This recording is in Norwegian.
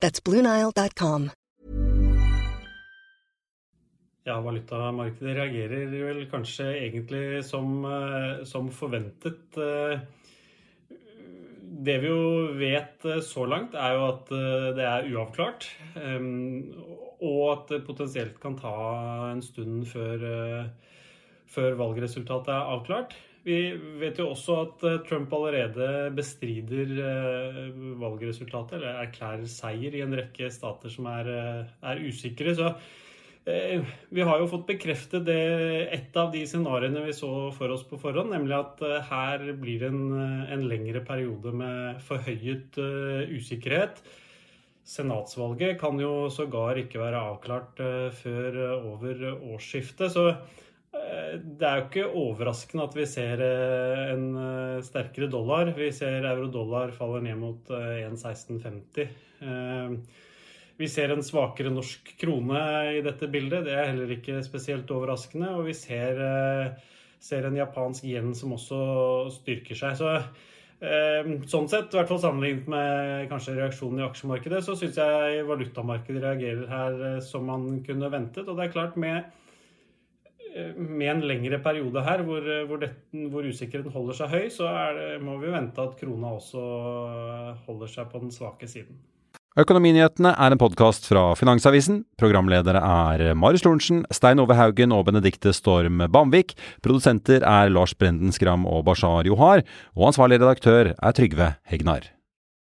That's BlueNile.com. Ja, valutamarkedet reagerer vel kanskje egentlig som, eh, som forventet. Eh, Det vi jo vet eh, så langt, er jo at det er uavklart. Og at det potensielt kan ta en stund før, før valgresultatet er avklart. Vi vet jo også at eh, Trump allerede bestrider eh, valgresultatet, eller erklærer seier i en rekke stater som er, eh, er usikre. Så Vi har jo fått bekreftet det, et av de scenarioene vi så for oss på forhånd, nemlig at her blir det en, en lengre periode med forhøyet uh, usikkerhet. Senatsvalget kan jo sågar ikke være avklart uh, før uh, over årsskiftet. Så det er jo ikke overraskende at vi ser eh, en eh, sterkere dollar. Vi ser euro-dollar faller ned mot eh, 1,1650. Eh, Vi ser en svakere norsk krone i dette bildet. Det er heller ikke spesielt overraskende. Og vi ser, eh, ser en japansk yen som også styrker seg. Så eh, sånn sett, i hvert fall sammenlignet med kanskje reaksjonen i aksjemarkedet, så syns jeg valutamarkedet reagerer her eh, som man kunne ventet. Og det er klart, med med en lengre periode her hvor, hvor, det, hvor usikkerheten holder seg høy, så det, må vi vente at krona også holder seg på den svake siden. Økonominyhetene er en podkast fra Finansavisen. Programledere er Marius Lorentzen, Stein Ove Haugen og Benedikte Storm Bamvik. Produsenter er Lars Brenden Skram og Bashar Johar. Og ansvarlig redaktør er Trygve Hegnar.